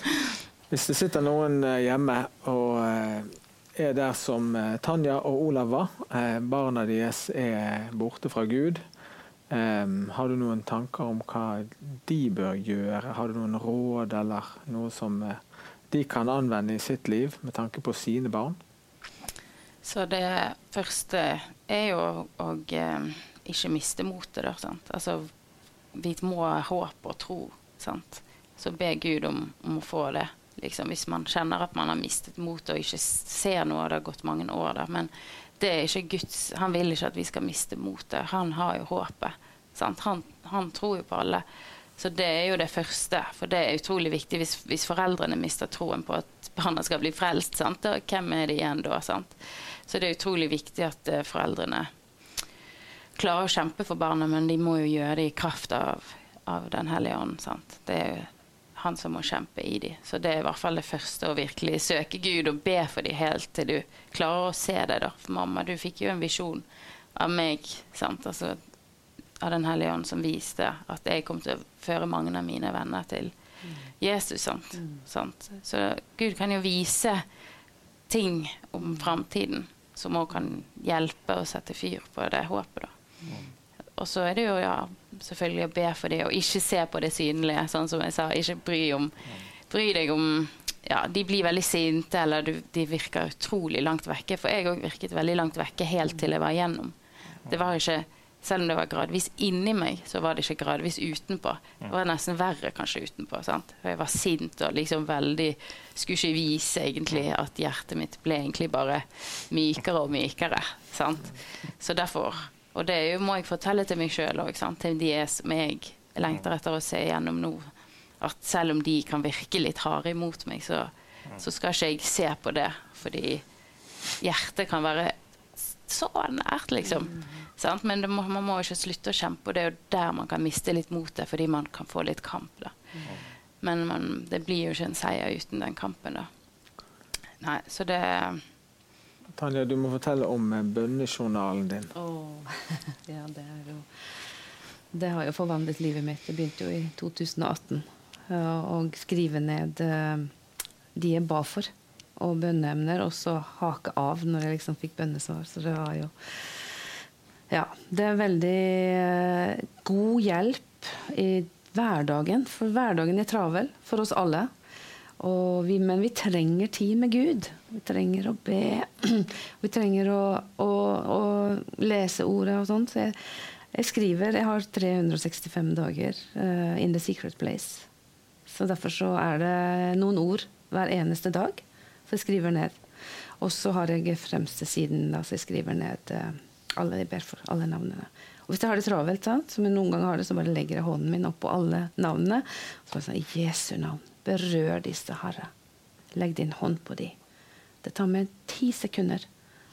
Hvis det sitter noen eh, hjemme og eh, er der som eh, Tanja og Olav var, barna deres er borte fra Gud. Um, har du noen tanker om hva de bør gjøre? Har du noen råd eller noe som uh, de kan anvende i sitt liv med tanke på sine barn? Så det første er jo å eh, ikke miste motet. Altså, vi må ha håp og tro. Sant? Så be Gud om, om å få det. Liksom, hvis man kjenner at man har mistet motet og ikke ser noe, det har gått mange år da. Men det er ikke Guds Han vil ikke at vi skal miste motet. Han har jo håpet. Han, han, tror jo på alle. Så det er jo det første, for det er utrolig viktig hvis, hvis foreldrene mister troen på at barna skal bli frelst. Sant? Og hvem er det igjen da? Sant? Så det er utrolig viktig at uh, foreldrene klarer å kjempe for barna, men de må jo gjøre det i kraft av, av Den hellige ånd. Sant? Det er jo han som må kjempe i dem. Så det er i hvert fall det første, å virkelig søke Gud og be for dem helt til du klarer å se det. da. For mamma, du fikk jo en visjon av meg. Sant? Altså, av Den hellige ånd som viste at jeg kom til å føre mange av mine venner til Jesus. Sant? Sant? Så Gud kan jo vise ting om framtiden som òg kan hjelpe å sette fyr på det håpet. da. Og så er det jo ja, selvfølgelig å be for det, og ikke se på det synlige. sånn som jeg sa, Ikke bry, om, bry deg om ja, De blir veldig sinte, eller du, de virker utrolig langt vekke. For jeg òg virket veldig langt vekke helt til jeg var igjennom. Det var ikke selv om det var gradvis inni meg, så var det ikke gradvis utenpå. Det var nesten verre kanskje utenpå. sant? For jeg var sint og liksom veldig Skulle ikke vise egentlig at hjertet mitt ble egentlig bare mykere og mykere. sant? Så derfor Og det må jeg fortelle til meg sjøl òg, til de som jeg lengter etter å se gjennom nå. At selv om de kan virke litt harde imot meg, så, så skal ikke jeg se på det. Fordi hjertet kan være så nært, liksom. Sant? Men må, man må ikke slutte å kjempe, og det er jo der man kan miste litt motet, fordi man kan få litt kamp. da. Men man, det blir jo ikke en seier uten den kampen, da. Nei, så det Tanja, du må fortelle om eh, bønnejournalen din. Oh. ja, det er jo Det har jo forvandlet livet mitt. Det begynte jo i 2018 å skrive ned eh, de jeg ba for, og bønneemner, og så hake av når jeg liksom fikk bønnesvar. Så det var jo ja, det er veldig eh, god hjelp i hverdagen. For hverdagen er travel for oss alle. Vi, men vi trenger tid med Gud. Vi trenger å be. Vi trenger å, å, å lese ordet og sånt. Så jeg, jeg, skriver Jeg har 365 dager uh, in the secret place. Så derfor så er det noen ord hver eneste dag. Så jeg skriver ned. Og så har jeg fremste siden, da, så jeg skriver ned uh, alle de ber for, alle navnene. Og hvis jeg har det travelt, sant, som jeg noen ganger har det, så bare legger jeg hånden min opp på alle navnene. Så bare sånn, Jesu navn, berør disse, Herre. Legg din hånd på dem. Det tar meg ti sekunder,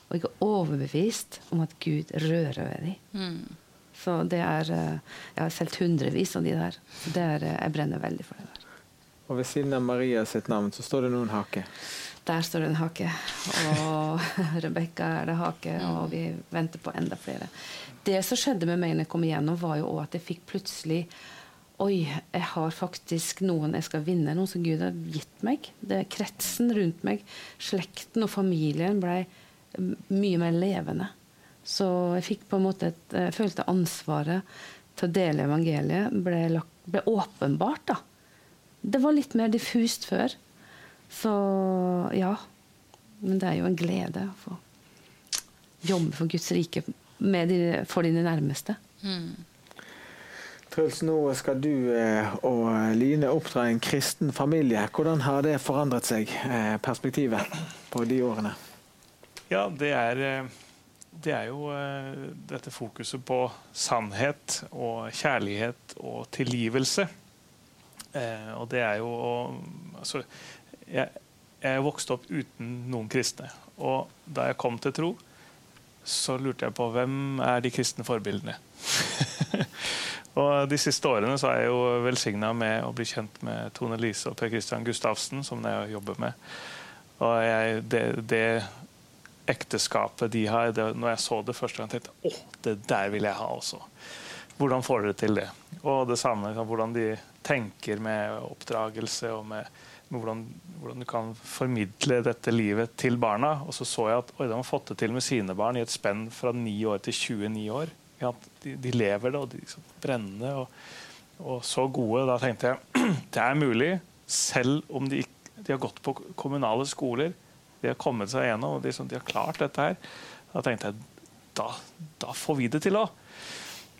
og jeg er overbevist om at Gud rører ved dem. Mm. Så det er eh, Jeg har solgt hundrevis av de der. Det er, eh, jeg brenner veldig for det der. Og ved siden av Maria sitt navn så står det noen hake. Der står det en hake. Og Rebekka er det hake, og vi venter på enda flere. Det som skjedde med meg når jeg kom igjennom, var jo at jeg fikk plutselig Oi, jeg har faktisk noen jeg skal vinne, noen som Gud har gitt meg. Det er Kretsen rundt meg, slekten og familien ble mye mer levende. Så jeg fikk på en måte et, jeg følte ansvaret til å dele evangeliet ble, ble åpenbart. da. Det var litt mer diffust før. Så ja. Men det er jo en glede å få jobbe for Guds rike de, for dine nærmeste. Mm. Truls, nå skal du eh, og Line oppdra en kristen familie. Hvordan har det forandret seg, eh, perspektivet på de årene? Ja, det er, eh, det er jo dette fokuset på sannhet og kjærlighet og tilgivelse. Og det er jo altså, jeg, jeg vokste opp uten noen kristne. Og da jeg kom til tro, så lurte jeg på hvem er de kristne forbildene. og De siste årene så er jeg jo velsigna med å bli kjent med Tone Lise og Per Christian Gustavsen, som jeg jobber med. Og jeg, det, det, ekteskapet de har det, Når jeg så det første gang, tenkte jeg å, det der vil jeg ha også. Hvordan får dere til det? Og det samme hvordan de tenker med oppdragelse og med med hvordan, hvordan, du kan formidle dette livet til barna. Og så så jeg at oi, de har fått det til med sine barn i et spenn fra 9 år til 29 år. Ja, de, de, lever det, og de liksom brennende og, og, så gode. Da tenkte jeg det er mulig, selv om de, de, har gått på kommunale skoler. De har kommet seg gjennom, og de, de har klart dette her. Da tenkte jeg da, da får vi det til òg.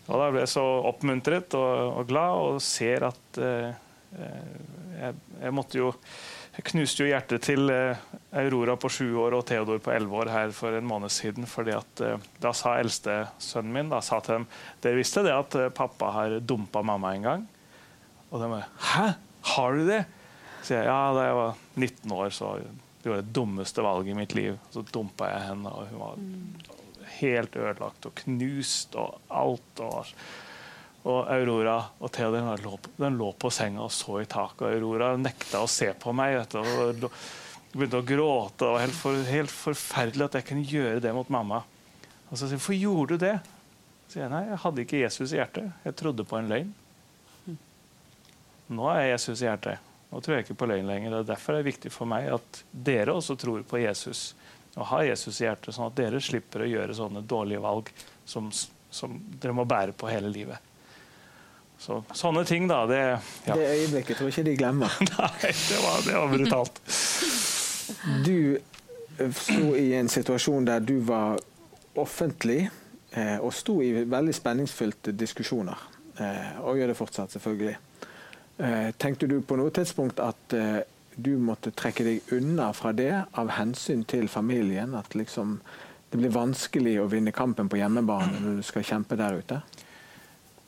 Og da ble jeg så oppmuntret og, og glad og ser at eh, eh jeg, jeg, måtte jo jeg knuste jo hjertet til eh, Aurora på sju år og Theodor på elleve år her for en måned siden. fordi at eh, Da sa eldstesønnen min da, sa til dem dere visste det at eh, pappa har dumpa mamma en gang. Og de bare Hæ? Har du det? Så jeg, ja, Da jeg var 19 år, så det var det dummeste valget i mitt liv. Så dumpa jeg henne, og hun var helt ødelagt og knust og alt. og og Aurora og Theodor lå, lå på senga og så i taket. Og Aurora nekta å se på meg. Vet du, og begynte å gråte. Det var helt, for, helt, forferdelig at jeg kunne gjøre det mot mamma. Og så sier jeg, 'Hvorfor gjorde du det?' Så sier jeg, 'Nei, jeg hadde ikke Jesus i hjertet. Jeg trodde på en løgn.' Nå er Jesus i hjertet. Nå tror jeg ikke på løgn lenger. og Derfor er det viktig for meg at dere også tror på Jesus og har Jesus i hjertet, sånn at dere slipper å gjøre sånne dårlige valg som, som dere må bære på hele livet. Så, sånne ting, da. Det, ja. Det øyeblikket tror jeg ikke de glemmer. Nei, det var, det var brutalt. Du eh, sto i en situasjon der du var offentlig eh, og sto i veldig spenningsfylte diskusjoner. Eh, og gjør det fortsatt, selvfølgelig. Eh, tenkte du på noe tidspunkt at eh, du måtte trekke deg unna fra det av hensyn til familien? At liksom det blir vanskelig å vinne kampen på hjemmebane når du skal kjempe der ute?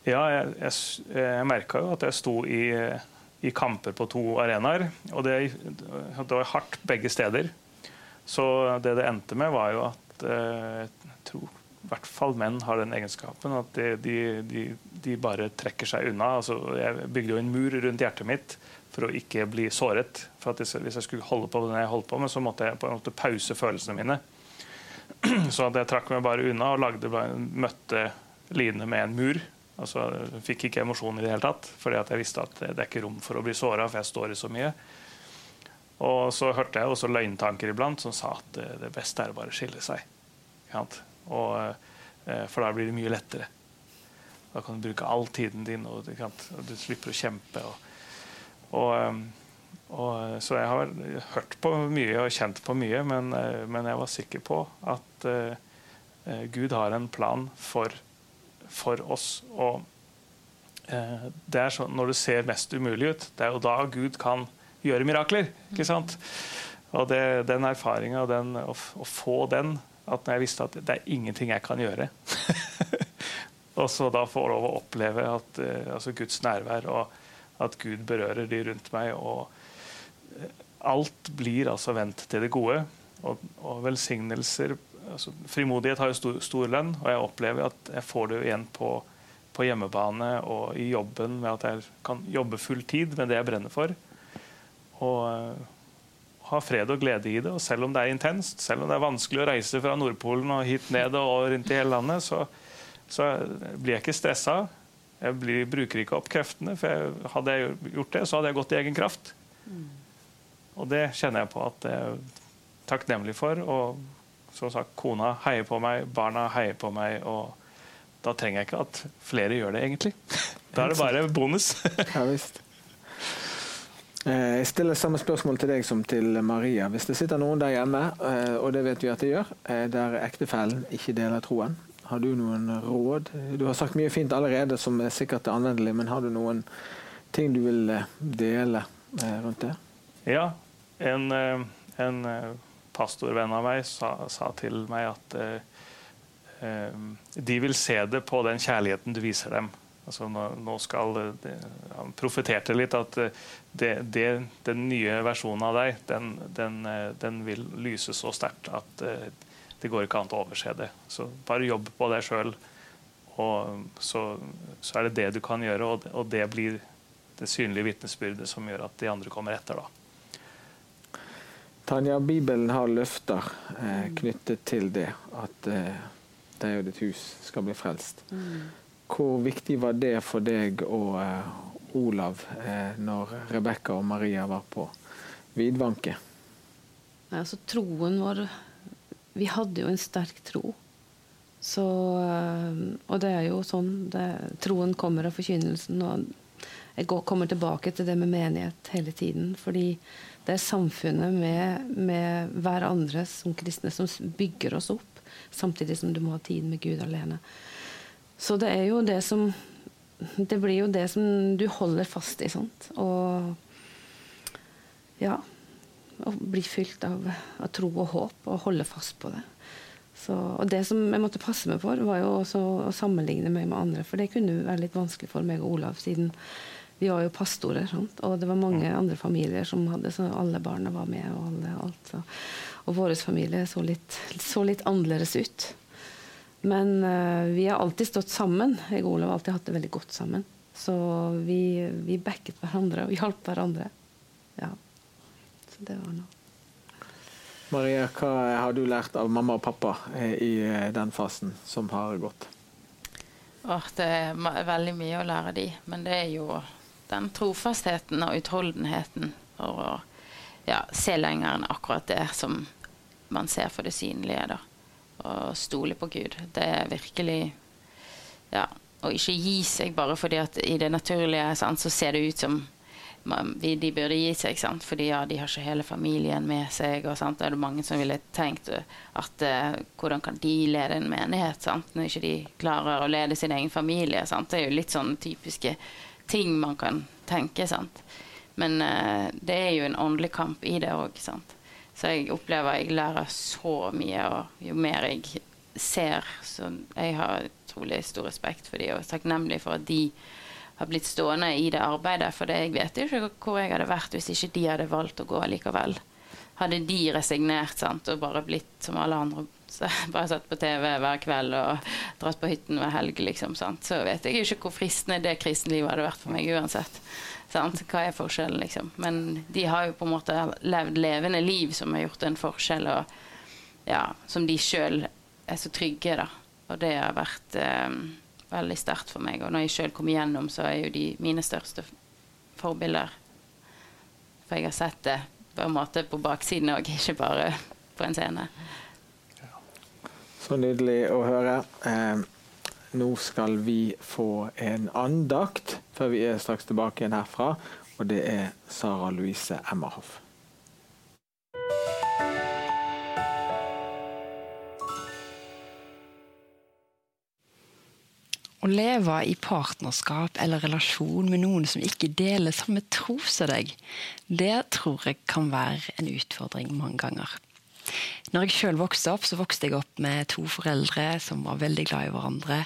Ja, jeg, jeg, jeg merka jo at jeg sto i, i, kamper på to arenaer. Og det, det, var hardt begge steder. Så det det endte med, var jo at eh, jeg tror i hvert fall menn har den egenskapen at de, de, de, de bare trekker seg unna. Altså, jeg bygde jo en mur rundt hjertet mitt for å ikke bli såret. For at Hvis jeg skulle holde på det jeg holdt på med, så måtte jeg på en måte pause følelsene mine. Så jeg trakk meg bare unna og lagde, møtte lidende med en mur Altså, fikk ikke emosjoner i det hele tatt, fordi jeg visste at det er ikke rom for å bli såra, for jeg står i så mye. Og så hørte jeg også løgntanker iblant som sa at det beste er å bare skille seg. Og, eh, for da blir det mye lettere. Da kan du bruke all tiden din, og du, slipper å kjempe. Og, og, eh, og, så jeg har hørt på mye og kjent på mye, men, eh, men jeg var sikker på at uh, Gud har en plan for for oss. Og eh, det er sånn, Når det ser mest umulig ut, det er jo da Gud kan gjøre mirakler. ikke sant? Og det, den erfaringa å, å, få den, at når jeg visste at det er ingenting jeg kan gjøre Og så da få lov å oppleve at, eh, altså Guds nærvær, og at Gud berører de rundt meg. og eh, Alt blir altså vendt til det gode. Og, og velsignelser altså, Frimodighet har jo stor, stor, lønn, og jeg opplever at jeg får det igjen på, på, hjemmebane og i jobben med at jeg kan jobbe full tid med det jeg brenner for. Og uh, ha fred og glede i det. Og selv om det er intenst, selv om det er vanskelig å reise fra Nordpolen og hit ned og rundt i hele landet, så, så blir jeg ikke stressa. Jeg blir, bruker ikke opp kreftene, for jeg, hadde jeg gjort det, så hadde jeg gått i egen kraft. Mm. Og det kjenner jeg på at jeg er takknemlig for. og som sagt, kona heier på meg, barna heier på meg. og Da trenger jeg ikke at flere gjør det, egentlig. Da er det bare bonus. ja, visst. Eh, jeg stiller samme spørsmål til deg som til Maria. Hvis det sitter noen der hjemme, eh, og det vet vi at det gjør, eh, der ektefellen ikke deler troen, har du noen råd? Du har sagt mye fint allerede som er sikkert anvendelig, men har du noen ting du vil dele rundt det? Ja. En, en pastorvenn av meg sa, sa, til meg at eh, eh, de vil se det på den kjærligheten du viser dem. Altså nå, nå skal de, Han profeterte litt at eh, det, det, den nye versjonen av deg, den, den, eh, den vil lyse så sterkt at eh, det går ikke an å overse det. Så bare jobb på deg sjøl, og så, så, er det det du kan gjøre. Og, og det blir det synlige vitnesbyrdet som gjør at de andre kommer etter. da. Tanja, Bibelen har løfter eh, knyttet til det, at eh, deg og ditt hus skal bli frelst. Mm. Hvor viktig var det for deg og eh, Olav eh, når Rebekka og Maria var på vidvanke? Altså, troen vår Vi hadde jo en sterk tro. Så, eh, og det er jo sånn det, Troen kommer av forkynnelsen. Og jeg går, kommer tilbake til det med menighet hele tiden. fordi det er samfunnet med, med hverandre som kristne som bygger oss opp, samtidig som du må ha tid med Gud alene. Så det er jo det som Det blir jo det som du holder fast i. Sant? Og ja Å bli fylt av, av, tro og håp og holde fast på det. Så, og det som jeg måtte passe meg for, var jo også å sammenligne meg med andre. For det kunne være litt vanskelig for meg og Olav, siden vi var jo pastorer, sant? og det var mange andre familier som hadde så alle barna var med. Og, alle, alt, så. og vår familie så litt, så litt, annerledes ut. Men uh, vi har alltid stått sammen. Jeg og Olav har alltid hatt det veldig godt sammen. Så vi, vi backet hverandre og hjalp hverandre. Ja. Så det var noe. Maria, hva har du lært av mamma og pappa eh, i eh, den fasen som har gått? Åh, det er veldig mye å lære de, men det er jo den trofastheten og utholdenheten for å ja, se lenger enn akkurat det som man ser for det synlige. da. Og stole på Gud. Det er virkelig ja, Å ikke gi seg bare fordi at i det naturlige sant, så ser det ut som man, de burde gi seg. Sant? Fordi ja, de har ikke hele familien med seg. og sant? Da er det mange som ville tenkt at uh, hvordan kan de lede en menighet sant? når ikke de klarer å lede sin egen familie. Sant? Det er jo litt sånn typiske ting man kan tenke. sant? Men uh, det er jo en åndelig kamp i det òg. Så jeg opplever jeg lærer så mye, og jo mer jeg ser Så jeg har utrolig stor respekt for dem og takknemlig for at de har blitt stående i det arbeidet. For det, jeg vet jo ikke hvor jeg hadde vært hvis ikke de hadde valgt å gå likevel. Hadde de resignert sant, og bare blitt som alle andre, bare satt på TV hver kveld og dratt på hytten hver helg, liksom, sant? så vet jeg ikke hvor fristende det kristenlivet hadde vært for meg uansett. Sant? Hva er forskjellen, liksom? Men de har jo på en måte levd levende liv som har gjort en forskjell, og ja, som de sjøl er så trygge, da. Og det har vært eh, veldig sterkt for meg. Og når jeg sjøl kommer igjennom, så er jo de mine største forbilder. For jeg har sett det på en måte på baksiden òg, ikke bare på en scene. Så nydelig å høre. Eh, nå skal vi få en andakt før vi er straks tilbake igjen herfra. Og det er Sara Louise Emmerhoff. Å leve i partnerskap eller relasjon med noen som ikke deler samme tro som deg, det tror jeg kan være en utfordring mange ganger. Når jeg sjøl vokste opp, så vokste jeg opp med to foreldre som var veldig glad i hverandre,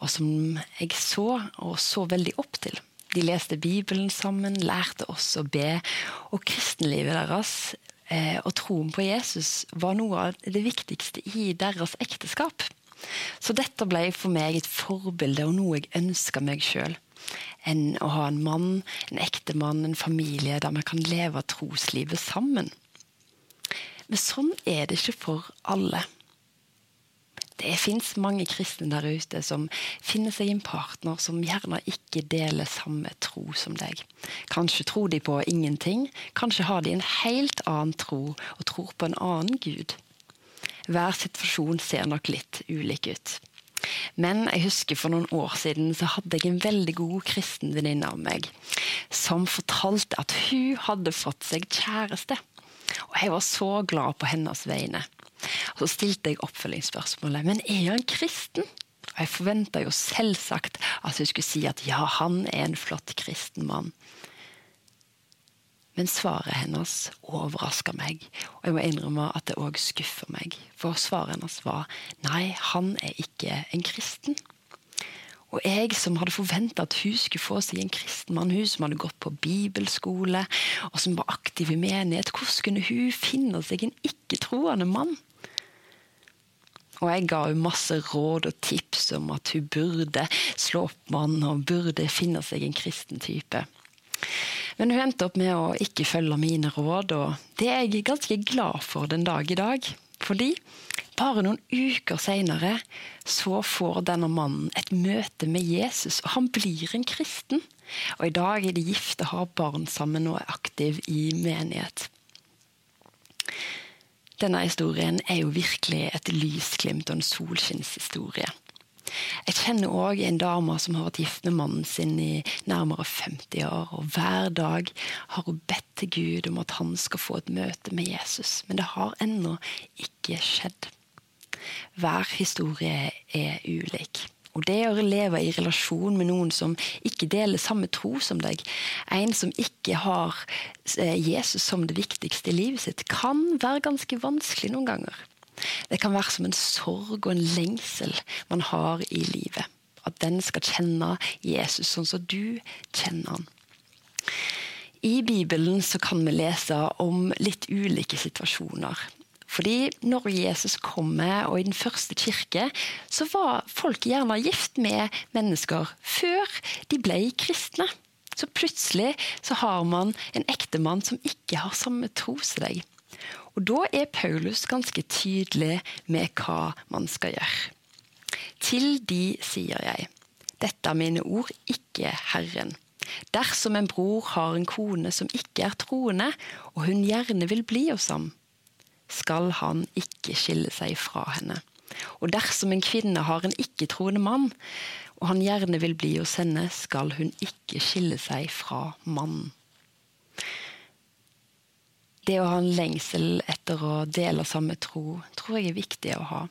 og som jeg så og så veldig opp til. De leste Bibelen sammen, lærte oss å be, og kristenlivet deres eh, og troen på Jesus var noe av det viktigste i deres ekteskap. Så dette ble for meg et forbilde og noe jeg ønska meg sjøl. Enn å ha en mann, en ektemann, en familie der vi kan leve troslivet sammen. Men sånn er det ikke for alle. Det fins mange kristne der ute som finner seg en partner som gjerne ikke deler samme tro som deg. Kanskje tror de på ingenting, kanskje har de en helt annen tro og tror på en annen gud. Hver situasjon ser nok litt ulik ut. Men jeg husker for noen år siden så hadde jeg en veldig god kristen venninne av meg som fortalte at hun hadde fått seg kjæreste. Og jeg var så glad på hennes vegne. Og så stilte jeg oppfølgingsspørsmålet men er han kristen? Og jeg forventa jo selvsagt at hun skulle si at ja, han er en flott kristen mann. Men svaret hennes overraska meg, og jeg må innrømme at det òg skuffer meg. For svaret hennes var nei, han er ikke en kristen. Og jeg som hadde forventa at hun skulle få seg en kristen mann, hun som hadde gått på bibelskole, og som var aktiv i menighet, hvordan kunne hun finne seg en ikke-troende mann? Og jeg ga henne masse råd og tips om at hun burde slå opp mannen og burde finne seg en kristen type. Men hun endte opp med å ikke følge mine råd, og det er jeg ganske glad for den dag i dag. Fordi bare noen uker seinere så får denne mannen et møte med Jesus, og han blir en kristen. Og i dag er de gifte, har barn sammen og er aktiv i menighet. Denne historien er jo virkelig et lysglimt og en solskinnshistorie. Jeg kjenner òg en dame som har vært gift med mannen sin i nærmere 50 år. og Hver dag har hun bedt til Gud om at han skal få et møte med Jesus. Men det har ennå ikke skjedd. Hver historie er ulik. Og det å leve i relasjon med noen som ikke deler samme tro som deg, en som ikke har eh, Jesus som det viktigste i livet sitt, kan være ganske vanskelig noen ganger. Det kan være som en sorg og en lengsel man har i livet. At den skal kjenne Jesus sånn som du kjenner han. I Bibelen kan vi lese om litt ulike situasjoner. Fordi når Jesus kommer, og i den første kirke, så var folk gjerne gift med mennesker før de ble kristne. Så plutselig så har man en ektemann som ikke har samme tro som deg. Og da er Paulus ganske tydelig med hva man skal gjøre. Til de sier jeg, dette er mine ord, ikke Herren. Dersom en bror har en kone som ikke er troende, og hun gjerne vil bli hos ham, skal han ikke skille seg fra henne. Og dersom en kvinne har en ikke-troende mann, og han gjerne vil bli hos henne, skal hun ikke skille seg fra mannen. Det å ha en lengsel etter å dele samme tro, tror jeg er viktig å ha.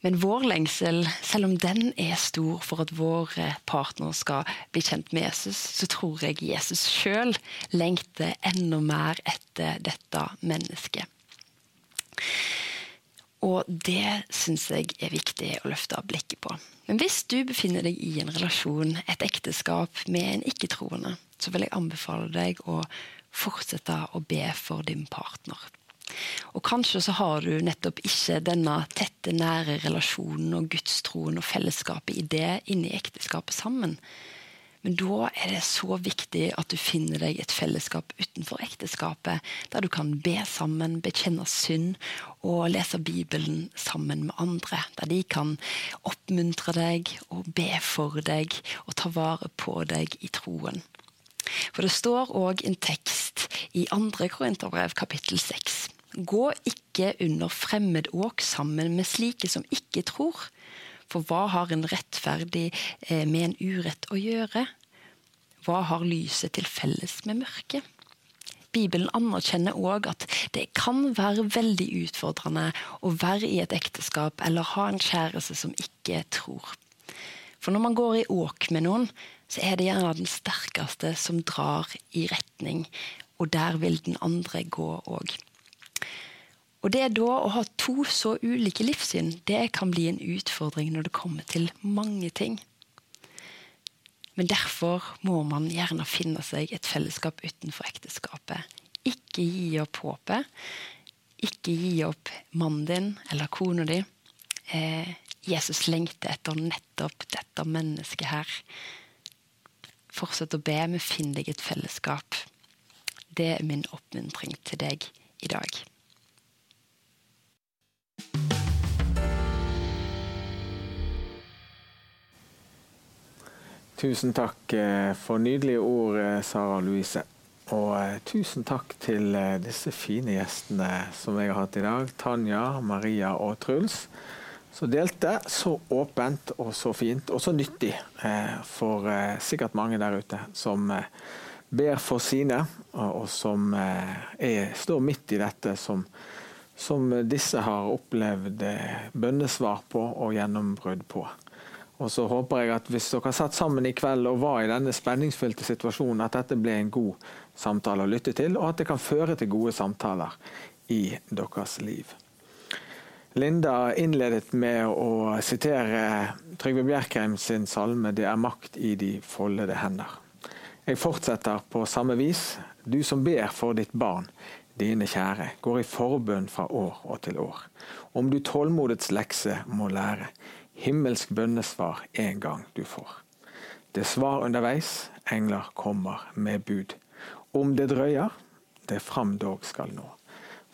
Men vår lengsel, selv om den er stor for at våre partner skal bli kjent med Jesus, så tror jeg Jesus sjøl lengter enda mer etter dette mennesket. Og det syns jeg er viktig å løfte blikket på. Men hvis du befinner deg i en relasjon, et ekteskap med en ikke-troende, så vil jeg anbefale deg å fortsette å be for din partner. Og kanskje så har du nettopp ikke denne tette, nære relasjonen og gudstroen og fellesskapet i det inne i ekteskapet sammen. Men da er det så viktig at du finner deg et fellesskap utenfor ekteskapet, der du kan be sammen, bekjenne synd og lese Bibelen sammen med andre. Der de kan oppmuntre deg og be for deg og ta vare på deg i troen. For det står òg en tekst i 2. Korinterbrev kapittel 6 Gå ikke under fremmedåk sammen med slike som ikke tror. For hva har en rettferdig eh, med en urett å gjøre? Hva har lyset til felles med mørket? Bibelen anerkjenner òg at det kan være veldig utfordrende å være i et ekteskap eller ha en kjæreste som ikke tror. For når man går i åk med noen, så er det gjerne den sterkeste som drar i retning, og der vil den andre gå òg. Og det da å ha to så ulike livssyn, det kan bli en utfordring når det kommer til mange ting. Men derfor må man gjerne finne seg et fellesskap utenfor ekteskapet. Ikke gi opp håpet. Ikke gi opp mannen din eller kona di. Eh, Jesus lengter etter nettopp dette mennesket her. Fortsett å be, men finn deg et fellesskap. Det er min oppmuntring til deg i dag. Tusen takk eh, for nydelige ord, eh, Sara Louise. Og eh, tusen takk til disse fine gjestene som jeg har hatt i dag. Tanja, Maria og Truls. Som delte så åpent og så fint og så nyttig for sikkert mange der ute som ber for sine, og som er, står midt i dette som, som disse har opplevd bønnesvar på og gjennombrudd på. Og så håper jeg at hvis dere satt sammen i kveld og var i denne spenningsfylte situasjonen, at dette ble en god samtale å lytte til, og at det kan føre til gode samtaler i deres liv. Linda innledet med å sitere Trygve Bjerkreim sin salme 'Det er makt i de foldede hender'. Jeg fortsetter på samme vis. Du som ber for ditt barn, dine kjære, går i forbønn fra år og til år. Om du tålmodets lekse må lære, himmelsk bønnesvar en gang du får. Det svar underveis, engler kommer med bud. Om det drøyer, det fram dog skal nå.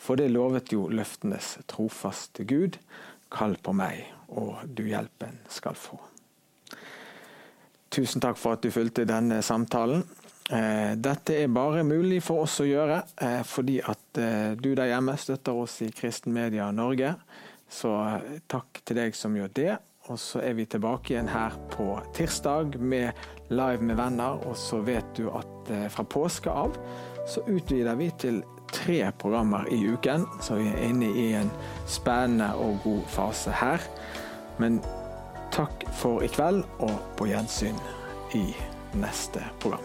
For det lovet jo løftenes trofaste Gud. Kall på meg, og du hjelpen skal få. Tusen takk for at du fulgte denne samtalen. Eh, dette er bare mulig for oss å gjøre eh, fordi at eh, du der hjemme støtter oss i Kristen Media Norge. Så takk til deg som gjør det. Og så er vi tilbake igjen her på tirsdag med Live med venner. Og så vet du at fra påske av så utvider vi til tre programmer i uken. Så vi er inne i en spennende og god fase her. Men takk for i kveld, og på gjensyn i neste program.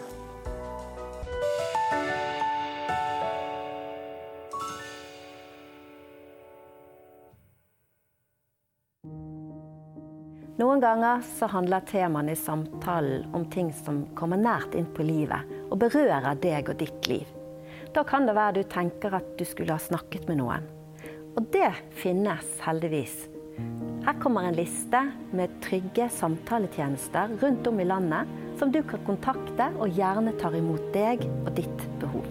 Noen ganger så handler temaene i samtalen om ting som kommer nært inn på livet og berører deg og ditt liv. Da kan det være du tenker at du skulle ha snakket med noen. Og det finnes heldigvis. Her kommer en liste med trygge samtaletjenester rundt om i landet som du kan kontakte og gjerne tar imot deg og ditt behov.